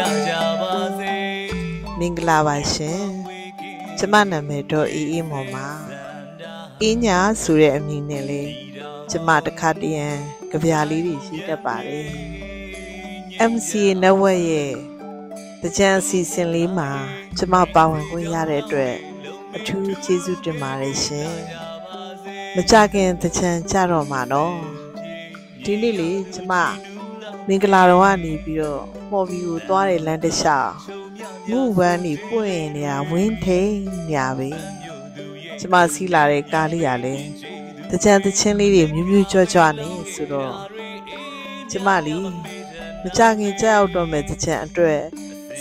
လာကြပါစေမင်္ဂလာပါရှင်ကျမနာမည်တော့အေးအေးမော်ပါအင်းညာဆိုတဲ့အမည်နဲ့လေကျမတခါတရံကြပြာလေးတွေရှိတတ်ပါတယ် MCA network ရဲ့တကြံအစီအစဉ်လေးမှာကျမပါဝင်ခွင့်ရတဲ့အတွက်အထူးကျေးဇူးတင်ပါတယ်ရှင်မကြခင်တကြံကြတော့မှာနော်ဒီနေ့လေကျမ မင်္ဂလာတော်ကနေပြီးတော့မော်ဘီကိုသွားတဲ့လမ်းတစ်လျှောက်ငုဝမ်းနေပွင့်နေတာဝင်းထိန်ညာပဲကျမစီးလာတဲ့ကားလေးရလဲတကြံတချင်းလေးတွေမြူးမြူးကြွကြွနေဆိုတော့ကျမလီမကြခင်ကြောက်တော့မဲ့တကြံအတွက်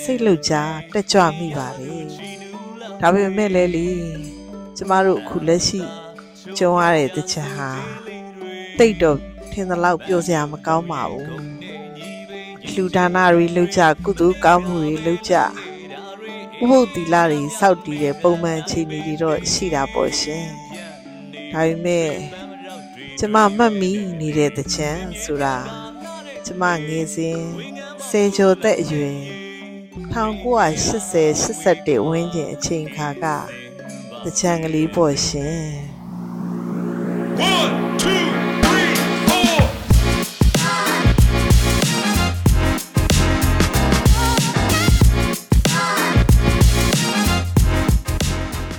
စိတ်လှုပ်ရှားတက်ကြွမိပါလေဒါပေမဲ့လည်းလေကျမတို့အခုလက်ရှိကြုံရတဲ့တကြံဟာတိတ်တော့ထင်သလောက်ပြောစရာမကောင်းပါဘူး လှူဒါနတွေလုပ်ကြကုသိုလ်ကောင်းမှုတွေလုပ်ကြဥပုတ်သီလတွေစောက်တည်တဲ့ပုံမှန်အခြေအနေတွေတော့ရှိတာပေါ့ရှင်ဒါပေမဲ့ကျမမှတ်မိနေတဲ့တချမ်းဆိုတာကျမငယ်စဉ်စေကျော်သက်အရွယ်1980 81ဝန်းကျင်အချိန်ခါကတချမ်းကလေးပေါ့ရှင်1 2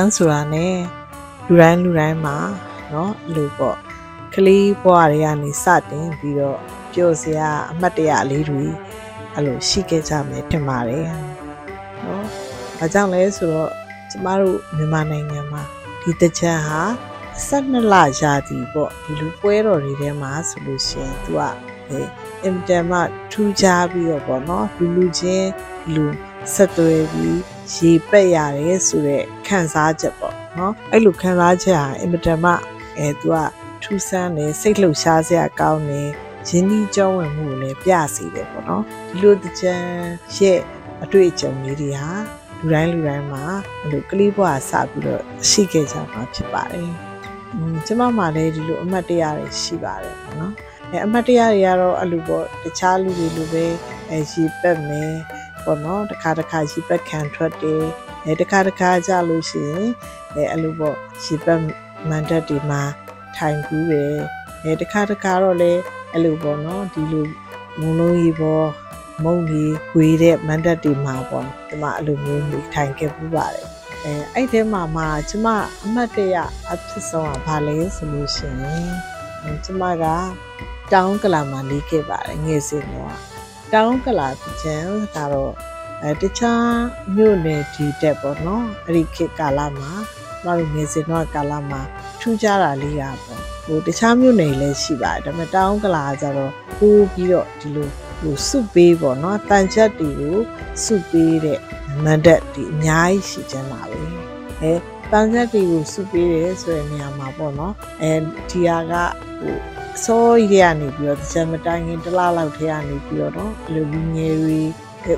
န်းဆိုတာ ਨੇ လူတိုင်းလူတိုင်းမှာเนาะအဲ့လိုပေါ့ကလေးဘဝတွေကနေစတင်ပြီးတော့ပျော်စရာအမှတ်တရလေးတွေအဲ့လိုရှိခဲ့ကြမယ်ထင်ပါတယ်။เนาะဘာကြောင့်လဲဆိုတော့ကျမတို့မြန်မာနိုင်ငံမှာဒီတကြံဟာ12လရာသီပေါ့ဒီလူပွဲတော်တွေထဲမှာဆိုလို့ရှိရင် तू ကအဲအင်တန်မှထူးခြားပြီးတော့ပေါ့နော်လူလူချင်းလူဆက်သွယ်ပြီး ရေပက်ရတယ်ဆိုတော့ခံစားချက်ပေါ့နော်အဲ့လိုခံစားချက်ဟာအင်မတန်မှအဲသူကထူးဆန်းနေစိတ်လှုပ်ရှားစရာကောင်းနေရင်းနှီးကြောင်းဝင်မှုကိုလည်းပြစေတယ်ပေါ့နော်ဒီလိုတကြံရဲ့အတွေ့အကြုံလေးတွေဟာလူတိုင်းလူတိုင်းမှာအဲ့လိုကလေးဘဝစပြီးတော့ရှိခဲ့ကြမှာဖြစ်ပါတယ်။อืมကျမမှလည်းဒီလိုအမှတ်တရတွေရှိပါတယ်ပေါ့နော်။အဲအမှတ်တရတွေကတော့အဲ့လိုပေါ့တခြားလူတွေလိုပဲအဲရေပက်မယ် ပေါ့နော်တစ်ခါတစ်ခါရေပက်ခံထွက်တယ်အဲတစ်ခါတစ်ခါကြလို့ရှိရင်အဲအဲ့လိုပေါ့ရေပက်မန်တက်တွေမှာထိုင်ကူးတယ်အဲတစ်ခါတစ်ခါတော့လေအဲ့လိုပေါ့နော်ဒီလိုမုံလုံးကြီးပေါ့မုံကြီးဝေးတဲ့မန်တက်တွေမှာပေါ့ဒီမှာအဲ့လိုမျိုးနေထိုင်ခဲ့ပူပါတယ်အဲအဲ့ထဲမှာမှကျမအမှတ်တရအဖြစ်ဆုံးကဘာလဲဆိုလို့ရှိရင်အဲကျမကတောင်းကလာမှာနေခဲ့ပါတယ်ငယ်စဉ်တော့ တောင်းကလာကျန်ကတော့အဲတခြားမြို့နယ်ဒီတက်ပေါ့နော်အဲ့ဒီခေတ်ကာလမှာကျမတို့ငယ်စဉ်တော့ကာလမှာထူးခြားတာလေးရပေါ့ဟိုတခြားမြို့နယ်လည်းရှိပါတယ်ဒါပေမဲ့တောင်းကလာကကြတော့ပိုးပြီးတော့ဒီလိုဟိုစုပေးပေါ့နော်တန်ချက်တွေကိုစုပေးတဲ့မန်တက်ဒီအများကြီးရှိကြမှာပဲအဲတန်ချက်တွေကိုစုပေးတယ်ဆိုတဲ့နေရာမှာပေါ့နော်အဲဒီဟာကဟိုအ စောကြီးကနေပြီးတော့ကြံမတိုင်းရင်တလားလောက်ထဲကနေပြီးတော့တော့လူလူငယ်တွေ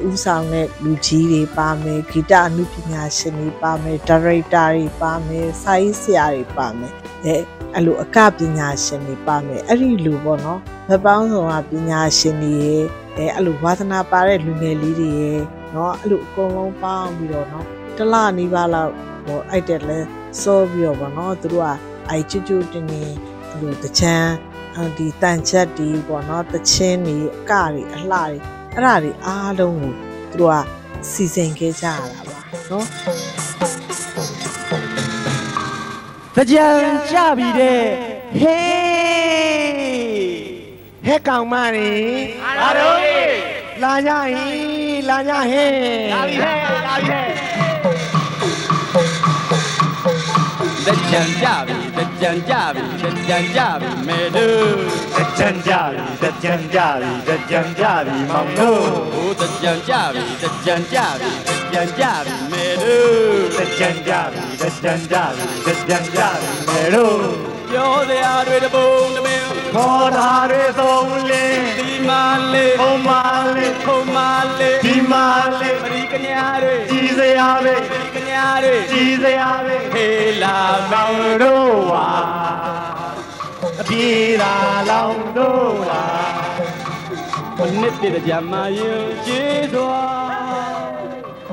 ဥဆောင်တဲ့လူကြီးတွေပါမယ်ဂီတအမှုပညာရှင်တွေပါမယ်ဒါရိုက်တာတွေပါမယ်စာရေးဆရာတွေပါမယ်အဲအဲ့လိုအကပညာရှင်တွေပါမယ်အဲ့ဒီလူပေါ့နော်မပေါင်းဆောင်ကပညာရှင်တွေရဲ့အဲအဲ့လိုဝါသနာပါတဲ့လူငယ်လေးတွေရဲ့နော်အဲ့လိုအကုန်လုံးပေါင်းပြီးတော့နော်တလနီးပါးလောက်ဟိုအိုက်တက်လဲစောပြီးတော့ပေါ့နော်သူတို့ကအိုက်ချူချူတင်းတင်းအဲ့လိုတချမ်း ဒီတန်ချက်ဒီပေါ့နော်တချင်းတွေအကတွေအလှတွေအဲ့ဒါတွေအားလုံးကိုသူတို့ကစီစဉ်ခဲ့ကြရတာပါနော်ကြံကြပြီတဲ့ဟေးဟဲ့ကောင်မနေလာတော့လာကြဟေးလာကြဟဲ့လာပြီဟဲ့လာပြီဟဲ့ တကြံကြပြီတကြံကြပြီတကြံကြပြီမေတို့တကြံကြပြီတကြံကြပြီတကြံကြပြီမောင်တို့ဟိုတကြံကြပြီတကြံကြပြီတကြံကြပြီမေတို့တကြံကြပြီတကြံကြပြီတကြံကြပြီမေတို့ပြောစရာတွေတပုံတမင် ခေါ်တာတွေဆုံးလင်းဒီမာလေးခုံမာလေးခုံမာလေးဒီမာလေးပရိကညာတွေကြည်စရာပဲပရိကညာတွေကြည်စရာပဲဟေးလာမောလောင်င်တို့ပါအပြေသာလောင်တို့ပါမနစ်တဲ့ကြံမရင်ကျေးစွာ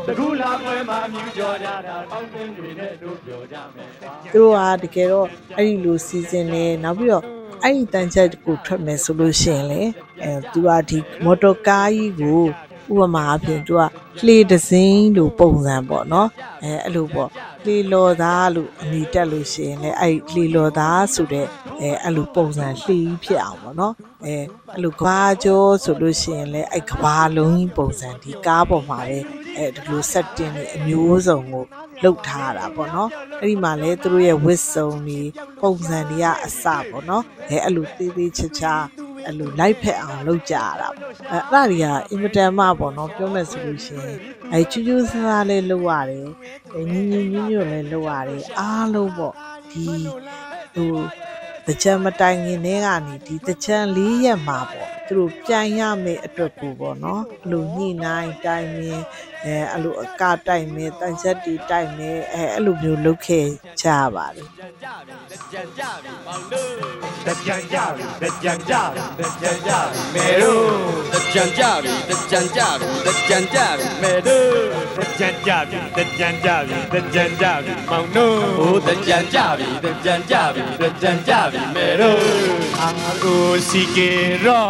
တကူလာပွဲမှာမြူကြော်ကြတာပေါင်းတင်တွေနဲ့တို့ပြောကြမယ်ပါသူတို့ကတကယ်တော့အဲ့ဒီလိုစီစဉ်နေနောက်ပြီးတော့ အဲ့ဒီတန်ချက်ကိုထွက်မယ်ဆိုလို့ရှိရင်လေအဲသူကဒီမော်တော်ကားကြီးကိုဥပမာအဖြစ်သူကလှေဒဇင်းလို့ပုံစံပေါ့နော်အဲအဲ့လိုပေါ့ လှေလော်သားလို့အမည်တက်လို့ရှိရင်လေအဲ့လှေလော်သားဆိုတဲ့အဲအဲ့လိုပုံစံလှေကြီးဖြစ်အောင်ပေါ့နော်အဲအဲ့လိုကဘာကျော်ဆိုလို့ရှိရင်လေအဲ့ကဘာလုံးကြီးပုံစံဒီကားပေါ်မှာပဲအဲဒီလို setting တွေအမျိုးစုံကိုလုပ်ထားတာပေါ့နော်အဲ့ဒီမှာလဲသူတို့ရဲ့ဝစ်စုံတွေပုံစံတွေကအစပေါ့နော်အဲအဲ့လိုသေးသေးချာချာ အဲ့လိုလိုက်ဖက်အောင်လုပ်ကြရတာပေါ့အဲအဲ့ဒါတွေကအင်မတန်မှပေါ့နော်ပြောမယ်ဆိုလို့ရှိရင်အဲချူးချူးဆန်းဆန်းလေးလုပ်ရတယ်အဲညီညီညွတ်ညွတ်လေးလုပ်ရတယ်အားလုံးပေါ့ဒီဟိုတကြံမတိုင်ခင်တည်းကနေဒီတကြံ၄ရက်မှာပေါ့ သူတို့ပြန်ရမယ့်အတွက်ကိုပေါ့နော်အဲ့လိုညှိနှိုင်းတိုင်မင်းအဲအဲ့လိုအကတိုင်မင်းတန်ချက်တီတိုင်မင်းအဲအဲ့လိုမျိုးလုပ်ခဲ့ကြရပါတယ်တကြံကြပြီမောင်တို့တကြံကြပြီတကြံကြပြီတကြံကြပြီမေတို့တကြံကြပြီတကြံကြပြီတကြံကြပြီမေတို့တကြံကြပြီတကြံကြပြီတကြံကြပြီမောင်တို့ဟိုတကြံကြပြီတကြံကြပြီတကြံကြပြီမေတို့အာကိုစီကေရော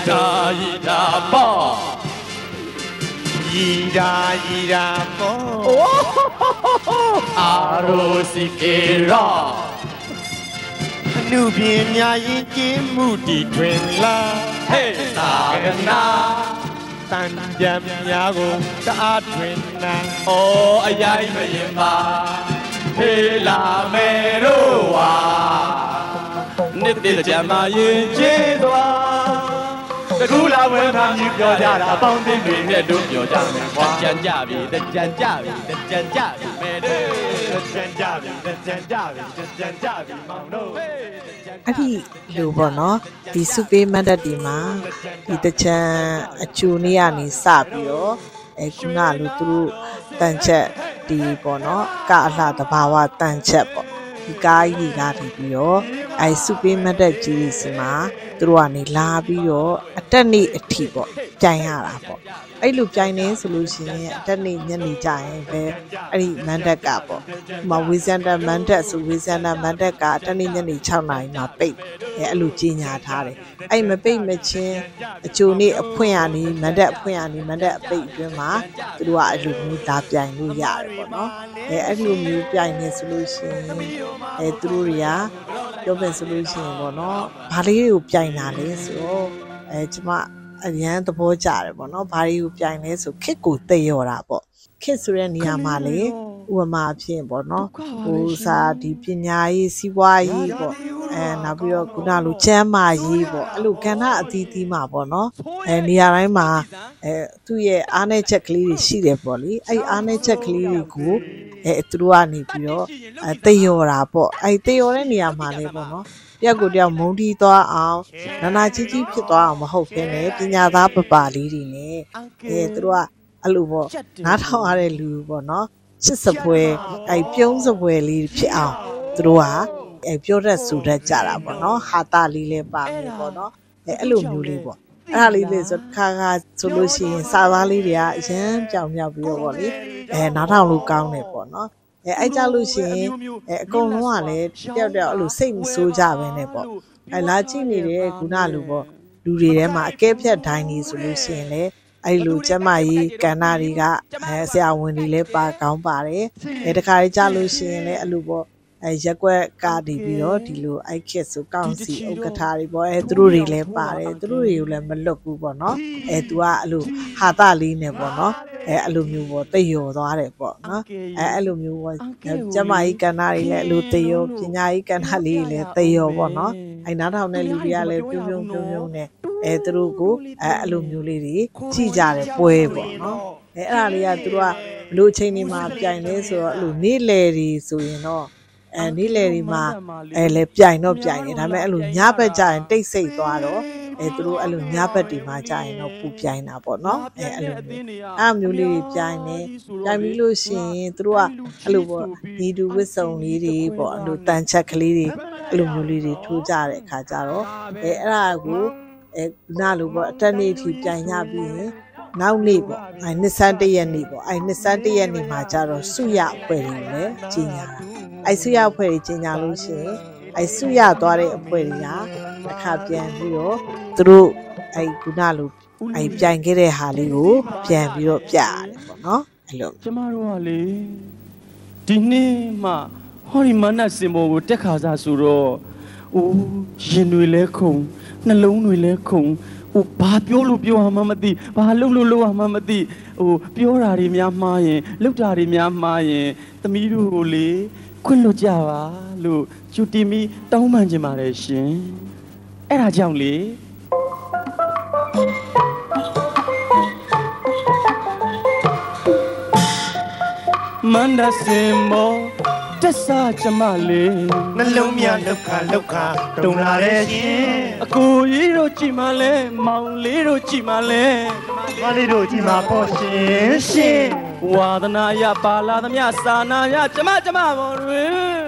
ဤသာဤသာပေါ့ရီရာရီရာပေါ်အာရိုစီကေရာအနုပညာရင်ကျင်းမှုတီတွင်လာဟေးသာကနာတန်ကြံများကိုတအားတွင်နာဩအယိုင်မရင်ပါဟေးလာမေတို့ဝါနှစ်တည်းကြမ်းမရင်ချေသွား တကူလာဝဲမှာမြည်ပြောကြတာအပေါင်းအသင်းတွေနဲ့တို့ပြောကြမယ်ကွာကြံကြပြီတကြံကြပြီတကြံကြပြီမေတို့တကြံကြပြီတကြံကြပြီတကြံကြပြီမောင်တို့အဲ့ဒီလိုပေါ့နော်ဒီစုပေးမတ်တက်ဒီမှာဒီတချံအချူနေရနေစပြီးတော့အဲခုနလိုသူတို့တန်ချက်ဒီပေါ့နော်ကအလှတဘာဝတန်ချက်ပေါ့ ဒီကားကြီးကနေပြီးတော့အဲစုပေးမတ်တက်ကြီးစီမှာသူတို့ကနေလာပြီးတော့အတက်နေ့အထိပေါ့ကြိုင်ရတာပေါ့ အဲ့လိုကြိုင်နေဆိုလို့ရှိရင်အတက်နေ့ညနေကြရင်ပဲအဲ့ဒီမန်တက်ကပေါ့ဥပမာဝေဇန်တက်မန်တက်ဆိုဝေဇန်တက်မန်တက်ကအတက်နေ့ညနေ6နာရီမှာပိတ်အဲအဲ့လိုကြီးညာထားတယ်အဲ့မပိတ်မချင်းအချိုနေ့အဖွင့်ရနေမန်တက်အဖွင့်ရနေမန်တက်အပိတ်အတွင်းမှာသူတို့ကအဲ့လိုမျိုးဒါပြိုင်လို့ရတယ်ပေါ့နော်အဲအဲ့လိုမျိုးပြိုင်နေဆိုလို့ရှိရင်အဲသူတို့တွေကပြောမယ်ဆိုလို့ရှိရင်ပေါ့နော်ဘာလေးတွေကိုပြိုင်တာလဲဆိုတော့အဲကျမ အရန်သဘောကျတယ်ပေါ့နော်ဘာတွေကိုပြိုင်လဲဆိုခစ်ကိုသိရတာပေါ့ခစ်ဆိုတဲ့နေရာမှာလေဥပမာအဖြစ်ပေါ့နော်ဟိုစာဒီပညာရေးစီးပွားရေးပေါ့အဲနောက်ပြီးတော့ခုနလိုကျမ်းမာရေးပေါ့အဲ့လိုကဏ္ဍအသီးသီးမှာပေါ့နော်အဲနေရာတိုင်းမှာအဲသူ့ရဲ့အားနည်းချက်ကလေးတွေရှိတယ်ပေါ့လေအဲ့အားနည်းချက်ကလေးတွေကိုအဲသူတို့ကနေပြီးတော့အဲသိရတာပေါ့အဲသိရတဲ့နေရာမှာလေပေါ့နော် တယောက်ကိုတယောက်မုန်းတီးသွားအောင်နာနာကြီးကြီးဖြစ်သွားအောင်မဟုတ်ဘဲနဲ့ပညာသားပပလေးတွေနဲ့အဲသူတို့ကအဲ့လိုပေါ့နားထောင်ရတဲ့လူပေါ့နော်ချစ်စပွဲအဲပြုံးစပွဲလေးဖြစ်အောင်သူတို့ကအဲပြောတတ်ဆိုတတ်ကြတာပေါ့နော်ဟာတာလေးလည်းပါမယ်ပေါ့နော်အဲအဲ့လိုမျိုးလေးပေါ့အဲ့ဒါလေးလေဆိုခါခါဆိုလို့ရှိရင်စာသားလေးတွေကအရန်ကြောင်မြောက်ပြီးတော့ဗောလေအဲနားထောင်လို့ကောင်းတယ်ပေါ့နော် အဲအဲ့ကြလို့ရှိရင်အဲအကုန်လုံးကလည်းတယောက်တယောက်အဲ့လိုစိတ်မဆိုးကြပဲနဲ့ပေါ့အဲလာကြည့်နေတဲ့ခုနလိုပေါ့လူတွေထဲမှာအကဲဖြတ်ဒိုင်းနေဆိုလို့ရှိရင်လည်းအဲ့လိုကျမကြီးကန္နာတွေကအဲဆရာဝန်တွေလည်းပါကောင်းပါတယ်အဲတခါလေးကြလို့ရှိရင်လည်းအဲ့လိုပေါ့အဲရက်ွက်ကနေပြီးတော့ဒီလိုအိုက်ခက်ဆိုကောင်းစီဥက္ကဋ္ဌတွေပေါ့အဲသူတို့တွေလည်းပါတယ်သူတို့တွေကိုလည်းမလွတ်ဘူးပေါ့နော်အဲသူကအဲ့လိုဟာတလေးနဲ့ပေါ့နော် အဲအဲ့လိုမျိုးပေါ့တိတ်ရော်သွားတယ်ပေါ့နော်အဲအဲ့လိုမျိုးပေါ့ကျမကြီးကန္နာတွေလည်းအဲ့လိုတိတ်ရောပညာကြီးကန္နာလေးတွေလည်းတိတ်ရောပေါ့နော်အဲနားထောင်တဲ့လူတွေကလည်းပြုံးပြုံးပြုံးပြုံးနဲ့အဲသူတို့ကိုအဲအဲ့လိုမျိုးလေးတွေကြည့်ကြတယ်ပွဲပေါ့နော်အဲအဲ့ဒါလေးကသူတို့ကဘလို့အချိန်ဒီမှာပြိုင်လဲဆိုတော့အဲ့လိုနေ့လေတွေဆိုရင်တော့အဲနေ့လေဒီမှာအဲလေပြိုင်တော့ပြိုင်နေဒါပေမဲ့အဲ့လိုညဘက်ကျရင်တိတ်ဆိတ်သွားတော့ အဲသူတို့အဲ့လိုညဘက်ဒီမှာကြာရင်တော့ပူပြိုင်တာပေါ့နော်အဲအဲ့လိုမျိုးအဲ့မျိုးလေးတွေပြိုင်နေပြိုင်ပြီးလို့ရှိရင်သူတို့ကအဲ့လိုပေါ့ဒီတူဝစ်စုံလေးတွေပေါ့အဲ့လိုတန်ချက်ကလေးတွေအဲ့လိုမျိုးလေးတွေထိုးကြတဲ့အခါကျတော့အဲအဲ့ဒါကိုအဲနားလို့ပေါ့အတက်နေ့ထိပြိုင်ရပြီးရင်နောက်နေ့ပေါ့အဲနှစ်ဆန်းတရက်နေ့ပေါ့အဲနှစ်ဆန်းတရက်နေ့မှာကျတော့စုရအဖွဲ့တွေလည်းကြီးညာတာအဲစုရအဖွဲ့တွေကြီးညာလို့ရှိရင်အဲစုရသွားတဲ့အဖွဲ့တွေက တစ်ခါပြန်ပြီးတော့သူတို့အဲခုနလိုအဲပြိုင်ခဲ့တဲ့ဟာလေးကိုပြန်ပြီးတော့ပြရတယ်ပေါ့နော်အဲ့လိုကျမတို့ကလေဒီနေ့မှဟောဒီမနတ်စင်ပေါ်ကိုတက်ခါစားဆိုတော့အိုးရင်တွေလဲခုန်နှလုံးတွေလဲခုန်ဟိုဘာပြောလို့ပြောရမှမသိဘာလုပ်လို့လုပ်ရမှမသိဟိုပြောတာတွေများမှားရင်လုပ်တာတွေများမှားရင်သမီးတို့ကိုလေခွင့်လွတ်ကြပါလို့ကျူတီမီတောင်းပန်ချင်ပါတယ်ရှင် အဲ့ဒါကြောင့်လေမန္တစင်မောတက်စားကြမလေးနှလုံးမြလောက်ခါလောက်ခါတုံလာတဲ့ရှင်အကိုကြီးတို့ကြည်မလဲမောင်လေးတို့ကြည်မလဲမလေးတို့ကြီးမှာပေါ့ရှင်ရှင်ဝါသနာရပါလာသမျှစာနာရကျမကျမပေါ်တွင်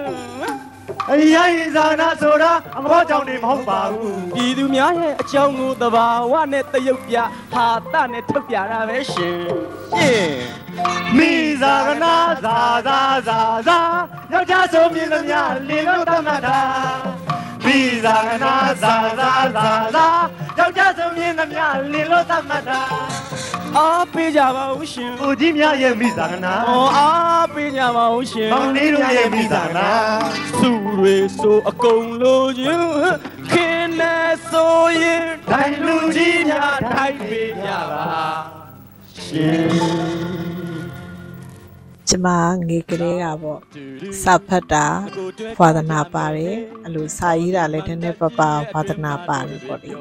အရာရင်သာနာဆိုတာအမောကြောင့်နေမဟုတ်ပါဘူးပြည်သူများရဲ့အကြောင်းကိုသဘာဝနဲ့တရုပ်ပြဟာတနဲ့ထုတ်ပြတာပဲရှင်ရှင်မိဇာကနာဇာဇာဇာဇာယောက်ျားဆိုမြင်သမျှလင်းလို့တတ်မှတ်တာမိဇာကနာဇာဇာဇာဇာယော က်ျားဆိုမြင်သမျှလင်းလို့တတ်မှတ်တာအားပေးကြပါဦးရှင်ဦးကြီးများရဲ့မိဇာကနာဟောအားပေးကြပါဦးရှင်မောင်လေးတို့ရဲ့မိဇာကနာသူတွေဆိုအကုန်လို့ချင်းခင်းနေဆိုရင်ဒိုင်လူကြီးများထိုက်ပေးကြပါရှင် ကျမငယ်ကလေးကပေါ့စာဖတ်တာဝါသနာပါတယ်အဲ့လိုစာရေးတာလည်းတနေ့ပပဝါသနာပါတယ်ပေါ့လေ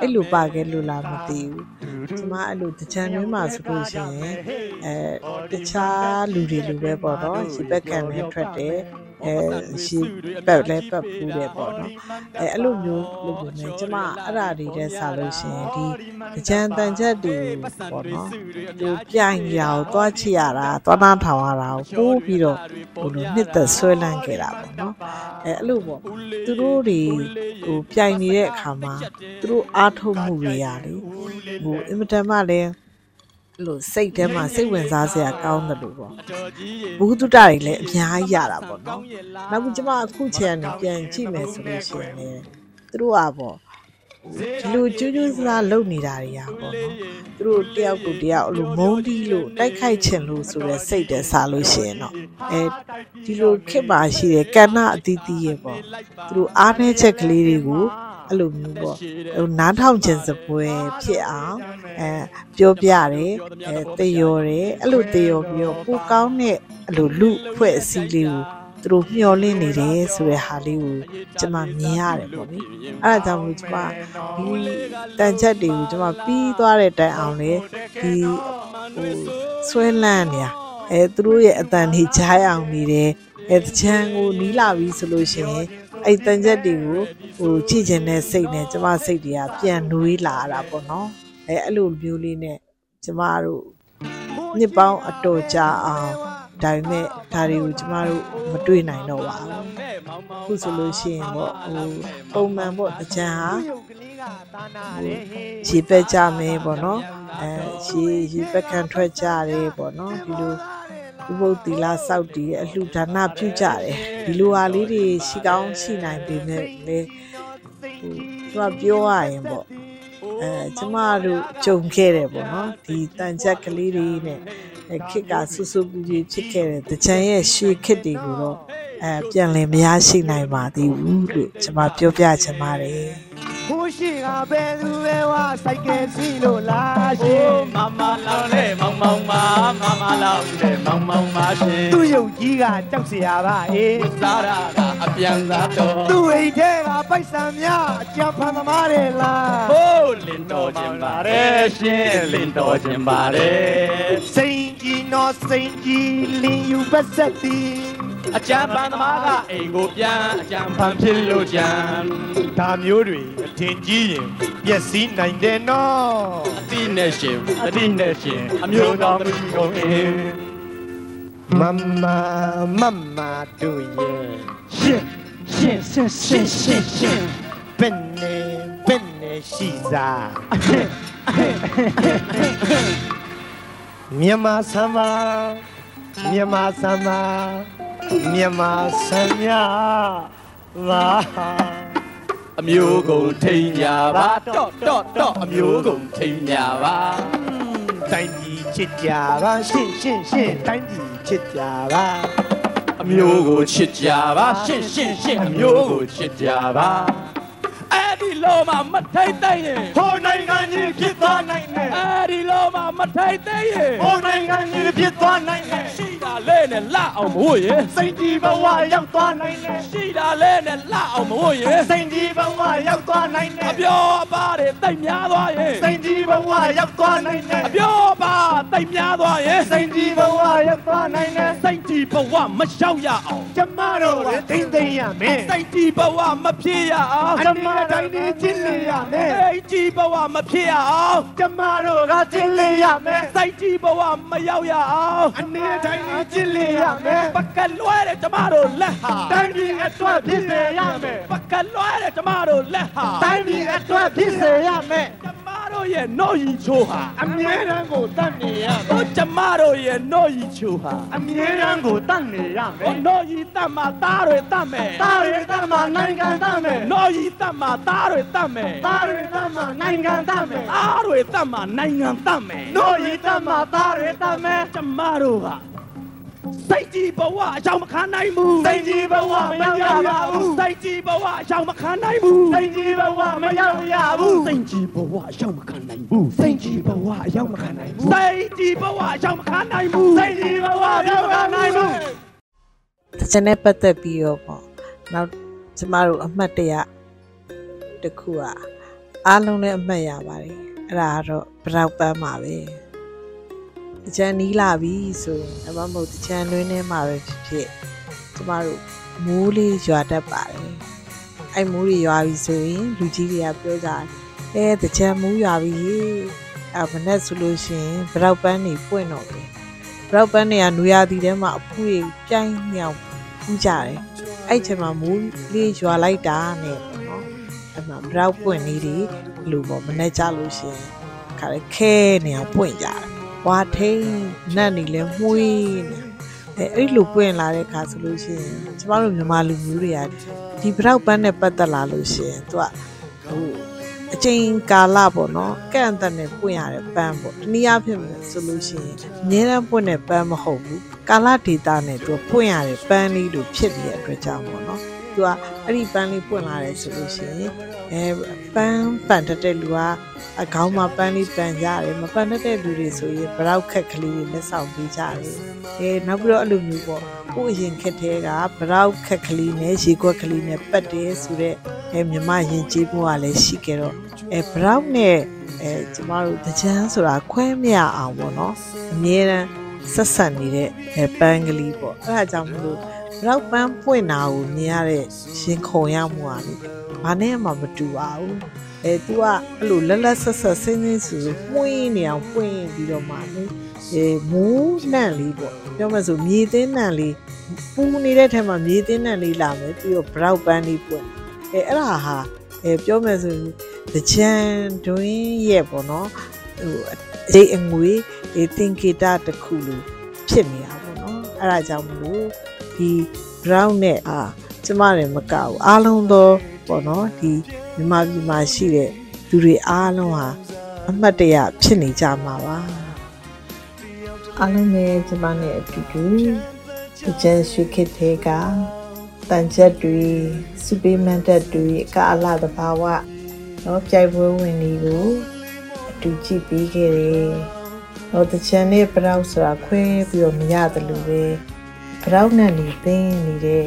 အဲ့လိုပါခဲ့လို့လားမသိဘူးကျမအဲ့လိုတချမ်းတွင်းမှာဆိုလို့ရှိရင်အဲတခြားလူတွေလူပဲပေါ့နော်ရှိပက်ကန်လည်းထွက်တယ် အဲရှိပက်လည်းပတ်ဖူးတယ်ပေါ့နော်အဲအဲ့လိုမျိုးလုပ်နေတယ်ကျမအဲ့ဒါတွေတဲ့စာလို့ရှိရင်ဒီတချမ်းတန်ချက်တွေပေါ့နော်ဒီပြိုင်ရအောင်တွားချရတာတွားနာထောင်ရတာကိုပိုးပြီးတော့ဘို့လိုနှစ်သက်ဆွဲလန်းခဲ့တာပေါ့နော်အဲအဲ့လိုပေါ့သူတို့တွေဟိုပြိုင်နေတဲ့အခါမှာသူတို့အားထုတ်မှုတွေရလေဟိုအင်မတန်မှလည်းအဲ့ လိုစိတ်ထဲမှာစိတ်ဝင်စားစရာကောင်းတယ်လို့ပေါ့ဘုသူတ္တတွေလည်းအများကြီးရတာပေါ့နော်နောက်ပြီးကျွန်မအခုချိန်ကနေပြန်ကြည့်မယ်ဆိုလို့ရှိရင်လည်းသူတို့ကပေါ့ဒီလိုကျူးကျူးစားလုပ်နေတာတွေကပေါ့နော်သူတို့တယောက်ကိုတယောက်အဲ့လိုမုန်းတီးလို့တိုက်ခိုက်ချင်လို့ဆိုတဲ့စိတ်တဲ့စားလို့ရှိရင်တော့အဲဒီလိုခက်ပါရှိတဲ့ကဏ္ဍအသီးသီးရဲ့ပေါ့သူတို့အားနည်းချက်ကလေးတွေကို အဲ့လိုမျိုးပေါ့ဟိုနားထောင်ခြင်းစပွဲဖြစ်အောင်အဲပြောပြတယ်အဲသေရော်တယ်အဲ့လိုသေရော်ပြီးတော့ပိုကောင်းတဲ့အဲ့လိုလူဖွဲ့အစည်းလေးကိုသူတို့မျှော်လင့်နေတယ်ဆိုတဲ့ဟာလေးကိုကျွန်မမြင်ရတယ်ပေါ့လေအဲ့ဒါကြောင့်မို့ကျွန်မဒီတန်ချက်တွေကိုကျွန်မပြီးသွားတဲ့တိုင်အောင်လေဒီဟိုဆွဲလန်းနေတာအဲသူတို့ရဲ့အတန်ကြီးကြားအောင်နေတယ်အဲတချမ်းကိုနီးလာပြီဆိုလို့ရှိရင် အဲ့တန်ချက်တွေကိုဟိုကြည့်ချင်တဲ့စိတ်နဲ့ကျမစိတ်တွေကပြန်နှွေးလာတာပေါ့နော်အဲအဲ့လိုမျိုးလေးနဲ့ကျမတို့နှစ်ပေါင်းအတော်ကြာအောင်ဒါပေမဲ့ဒါတွေကိုကျမတို့မတွေ့နိုင်တော့ပါဘူးခုဆိုလို့ရှိရင်ပေါ့ဟိုပုံမှန်ပေါ့တကြံဟာရေပက်ကြမယ်ပေါ့နော်အဲရေရေပက်ခံထွက်ကြတယ်ပေါ့နော်ဒီလို ဥပုပ်သီလစောက်တည်အလှဒါနပြုကြတယ်ဒီလိုဟာလေးတွေရှိကောင်းရှိနိုင်ပေမဲ့လေဟိုသူကပြောရရင်ပေါ့အဲကျမတို့ကြုံခဲ့တယ်ပေါ့နော်ဒီတန်ချက်ကလေးတွေနဲ့အဲခစ်ကဆူဆူပူပူဖြစ်ခဲ့တဲ့တချမ်းရဲ့ရှေခစ်တွေကိုတော့အဲပြန်လည်မရရှိနိုင်ပါသေးဘူးလို့ကျမပြောပြချင်ပါတယ် ခိုးရှိကဘယ်သူပဲဝါစိုက်ကဲစီလို့လားရှင် မမလောင်းလေမောင်မောင်မမမလောင်းလေမောင်မောင်မရှင် သူ့ရုပ်ကြီးကကြောက်เสียပါအေး စားရတာအပြန်စားတော့ သူ့အိမ်ထဲကပိုက်ဆံများအကြံဖန်သမားတယ်လား ဟိုးလင်တော်ခြင်းပါတယ်ရှင်လင်တော်ခြင်းပါတယ် စိန်ကြီးနော်စိန်ကြီးလင်းယူပတ်ဆက်သည် အကြံပန်သမားကအိမ်ကိုပြန်အကြံပန်ဖြစ်လို့ကြံဒါမျိုးတွေအထင်ကြီးရင်ပျက်စီးနိုင်တယ်နော်အတိနဲ့ရှင်အတိနဲ့ရှင်အမျိုးတော်သမီးကုန်အင်းမမမမတို့ရဲ့ရှင်ရှင်ရှင်ရှင်ရှင်ရှင်ဘယ်နေဘယ်နေရှိစားမြန်မာစမ်းမမြန်မာစမ်း မမြန်မာစမ်းမြလာအမျိုးကုန်ထိန်ကြပါတော့တော့တော့အမျိုးကုန်ထိန်ကြပါတိုင်းပြည်ချစ်ကြပါရှင့်ရှင့်ရှင့်တိုင်းပြည်ချစ်ကြပါအမျိုးကိုချစ်ကြပါရှင့်ရှင့်ရှင့်အမျိုးကိုချစ်ကြပါ အဲ့ဒီလောမမထိုက်တဲ့ရင်ဟိုနိုင်ငံကြီးဖြစ်သွားနိုင်တယ်အဲ့ဒီလောမမထိုက်တဲ့ရင်ဟိုနိုင်ငံကြီးဖြစ်သွားနိုင်တယ်ရှိတာလဲနဲ့လှအောင်မဟုတ်ရင်စိတ်ဒီဘဝရောက်သွားနိုင်တယ်ရှိတာလဲနဲ့လှအောင်မဟုတ်ရင်စိတ်ဒီဘဝရောက်သွားနိုင်တယ်အပြောအပါတွေတိတ်များသွားရင်စိတ်ဒီဘဝရောက်သွားနိုင်တယ်အပြောအပါတိတ်များသွားရင်စိတ်ဒီဘဝရောက်သွားနိုင်တယ်စိတ်ကြီးဘဝမလျှောက်ရအောင်ကျမတို့လည်းသိမ့်သိမ့်ရမယ်စိတ်ကြီးဘဝမဖြစ်ရအောင်ကျမတိုင်းနေချစ်လေရမယ်စိတ်ကြီးဘဝမဖြစ်ရအောင်ကျမတို့ကချစ်လေရမယ်စိတ်ကြီးဘဝမရောက်ရအောင်အနေတိုင်းနေချစ်လေရမယ်ပကလွဲတဲ့ကျမတို့လက်ဟာတိုင်းပြည်အတွက်ဖြစ်စေရမယ်ပကလွဲတဲ့ကျမတို့လက်ဟာတိုင်းပြည်အတွက်ဖြစ်စေရမယ်ကျမ တို့ရဲ့နှုတ်ရီချိုးဟာအမြဲတမ်းကိုတတ်နေရမယ်ဟိုကျမတို့ရဲ့နှုတ်ရီချိုးဟာအမြဲတမ်းကိုတတ်နေရမဟိုယ်နှုတ်ရီတတ်မှာသားတွေတတ်မယ်သားရတတ်မှာနိုင်ငံတတ်မယ်နှုတ်ရီတတ်မှာသားတွေတတ်မယ်သားရတတ်မှာနိုင်ငံတတ်မယ်သားတွေတတ်မှာနိုင်ငံတတ်မယ်တို့ရတတ်မှာသားရတတ်မယ်ကျမတို့က စိတ်ကြီးဘဝအကြောင်းမခံနိုင်ဘူးစိတ်ကြီးဘဝမရောက်ရဘူးစိတ်ကြီးဘဝအကြောင်းမခံနိုင်ဘူးစိတ်ကြီးဘဝမရောက်ရဘူးစိတ်ကြီးဘဝအကြောင်းမခံနိုင်ဘူးစိတ်ကြီးဘဝရောက်မခံနိုင်ဘူးစိတ်ကြီးဘဝအကြောင်းမခံနိုင်ဘူးစိတ်ကြီးဘဝရောက်မခံနိုင်ဘူးတချင်နဲ့ပတ်သက်ပြီးတော့ပေါ့နောက်ကျမတို့အမှတ်တရတစ်ခုอ่ะအားလုံးလည်းအမှတ်ရပါတယ်အဲ့ဒါကတော့ဘရောက်ပန်းပါပဲ တချင်နီးလာပြီဆိုရင်အမမဟုတ်တချင်လွင်းထဲမှာပဲဖြစ်ဖြစ်ကျမတို့မိုးလေးရွာတတ်ပါတယ်အဲ့မိုးတွေရွာပြီဆိုရင်လူကြီးတွေကပြောကြတယ်အဲတချင်မိုးရွာပြီဟေ့အဲ့မနဲ့ဆိုလို့ရှိရင်ဘရောက်ပန်းနေပွင့်တော့တယ်ဘရောက်ပန်းတွေကနွေရာသီထဲမှာအဖူးတွေပြိုင်းမြောက်ပူးကြတယ်အဲ့ချိန်မှာမိုးလေးရွာလိုက်တာနဲ့ပေါ့နော်အဲ့မှာဘရောက်ပွင့်လေးတွေလူပေါ့မနဲ့ကြလို့ရှိရင်ခါလေခဲနေအောင်ပွင့်ကြတယ် ဝါထိန်နတ်နေလဲမှုေးနေအဲအဲ့လိုပွင့်လာတဲ့ခါဆိုလို့ရှိရင်ကျမတို့မြန်မာလူမျိုးတွေကဒီဘရောက်ပန်းနဲ့ပတ်သက်လာလို့ရှိရင်သူကဟိုအချိန်ကာလပေါ့နော်ကန့်အသတ်နဲ့ပွင့်ရတဲ့ပန်းပေါ့တနည်းအားဖြင့်ဆိုလို့ရှိရင်အများအားပွင့်တဲ့ပန်းမဟုတ်ဘူးကာလဒေတာနဲ့သူကပွင့်ရတဲ့ပန်းလေးတို့ဖြစ်နေတဲ့အတွက်ကြောင့်ပေါ့နော်သူကအဲ့ဒီပန်းလေးပွင့်လာတယ်ဆိုလို့ရှိရင်အဲပန်းပန်တတ်တဲ့လူက အကောင်းမှာပန်းလေးပန်ကြတယ်မပန်တတ်တဲ့လူတွေဆိုရင်ဘရောက်ခက်ကလေးတွေလက်ဆောင်ပေးကြတယ်အဲနောက်ပြီးတော့အဲ့လိုမျိုးပေါ့ကို့အရင်ခက်တဲ့ကဘရောက်ခက်ကလေးနဲ့ရေခွက်ကလေးနဲ့ပတ်တယ်ဆိုတော့အဲမြမရင်ကျေးမှုကလည်းရှိကြတော့အဲဘရောက်နဲ့အဲကျမတို့တကြမ်းဆိုတာခွဲမရအောင်ပေါ့နော်အမြဲတမ်းဆက်ဆက်နေတဲ့အဲပန်းကလေးပေါ့အဲ့ဒါကြောင့်မလို့ဘရောက်ပန်းပွင့်တာကိုမြင်ရတဲ့ရင်ခုန်ရမှုอ่ะလေဘာနဲ့မှမတူပါဘူး အဲ तू ကအဲ့လိုလက်လက်ဆက်ဆက်ဆင်းဆင်းဆူဆူမှုင်းနေအောင်ပွင့်ပြီးတော့မှလေအဲမူးနှံ့လေးပေါ့ပြောမှဆိုမြေသင်းနှံ့လေးပူနေတဲ့ထဲမှာမြေသင်းနှံ့လေးလာမယ်ပြီးတော့ဘရောက်ပန်းလေးပွင့်အဲအဲ့ဒါဟာအဲပြောမယ်ဆိုရင်တကြံတွင်ရဲ့ပေါ့နော်ဟိုအိတ်အငွေဒီသင်္ကေတတစ်ခုလိုဖြစ်နေတာပေါ့နော်အဲ့ဒါကြောင့်မလို့ဒီ brown နဲ့အာကျမလည်းမကဘူးအားလုံးသောပေါ့နော်ဒီ မြန်မာပြည်မှာရှိတဲ့လူတွေအားလုံးဟာအမှတ်တရဖြစ်နေကြမှာပါအားလုံးပဲကျမနဲ့အတူတူဒီကျန်ရွှေခေတ်သေးကတန်ချက်တွေစူပေးမန်တက်တွေကာလသဘာဝတော့ပြိုင်ပွဲဝင်တွေကိုအတူကြည့်ပြီးခဲ့တယ်တော့တချန်နဲ့ပရောက်ဆိုတာခွဲပြီးတော့မရတယ်လို့ပဲပရောက်နဲ့နေသင်းနေတဲ့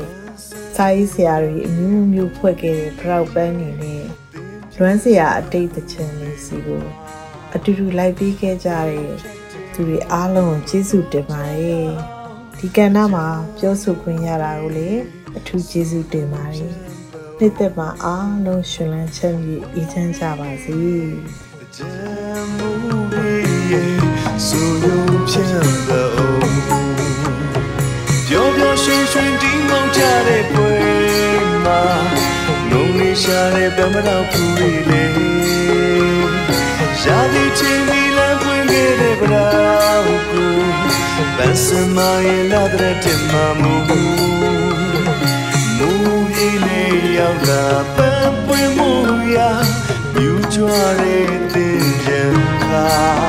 စာရေးဆရာတွေအမျိုးမျိုးဖွဲ့ခဲ့တဲ့ပရောက်ပန်းနေနဲ့ လွမ်းစရာအတိတ်တချန်လေးစီကိုအတူတူလိုက်ပြီးခဲ့ကြတဲ့သူတွေအားလုံးကိုကျေးဇူးတင်ပါတယ်ဒီကဏ္ဍမှာပြောဆိုခွင့်ရတာကိုလည်းအထူးကျေးဇူးတင်ပါတယ်နှစ်သက်မှာအားလုံးရှင်လန်းချမ်းမြေ့အေးချမ်းကြပါစေဆိုရုံဖြန့်တော့ပျော်ပျော်ရွှင်ရွှင်ဒီမောင်ကြတဲ့ပွဲ မှာငုံနေရှာတဲ့ဗမတော်ဖူရီလေရာသီချင်းမီလန်ပွင့်ခဲ့တဲ့ဗရာကိုပန်းစမရဲ့လာတဲ့တင်မမူမူကြီးလေးရောက်လာပန်းပွင့်မှုရာမြူကြွားတဲ့တင်ကြံခါ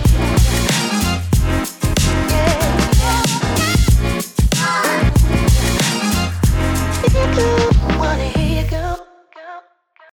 go.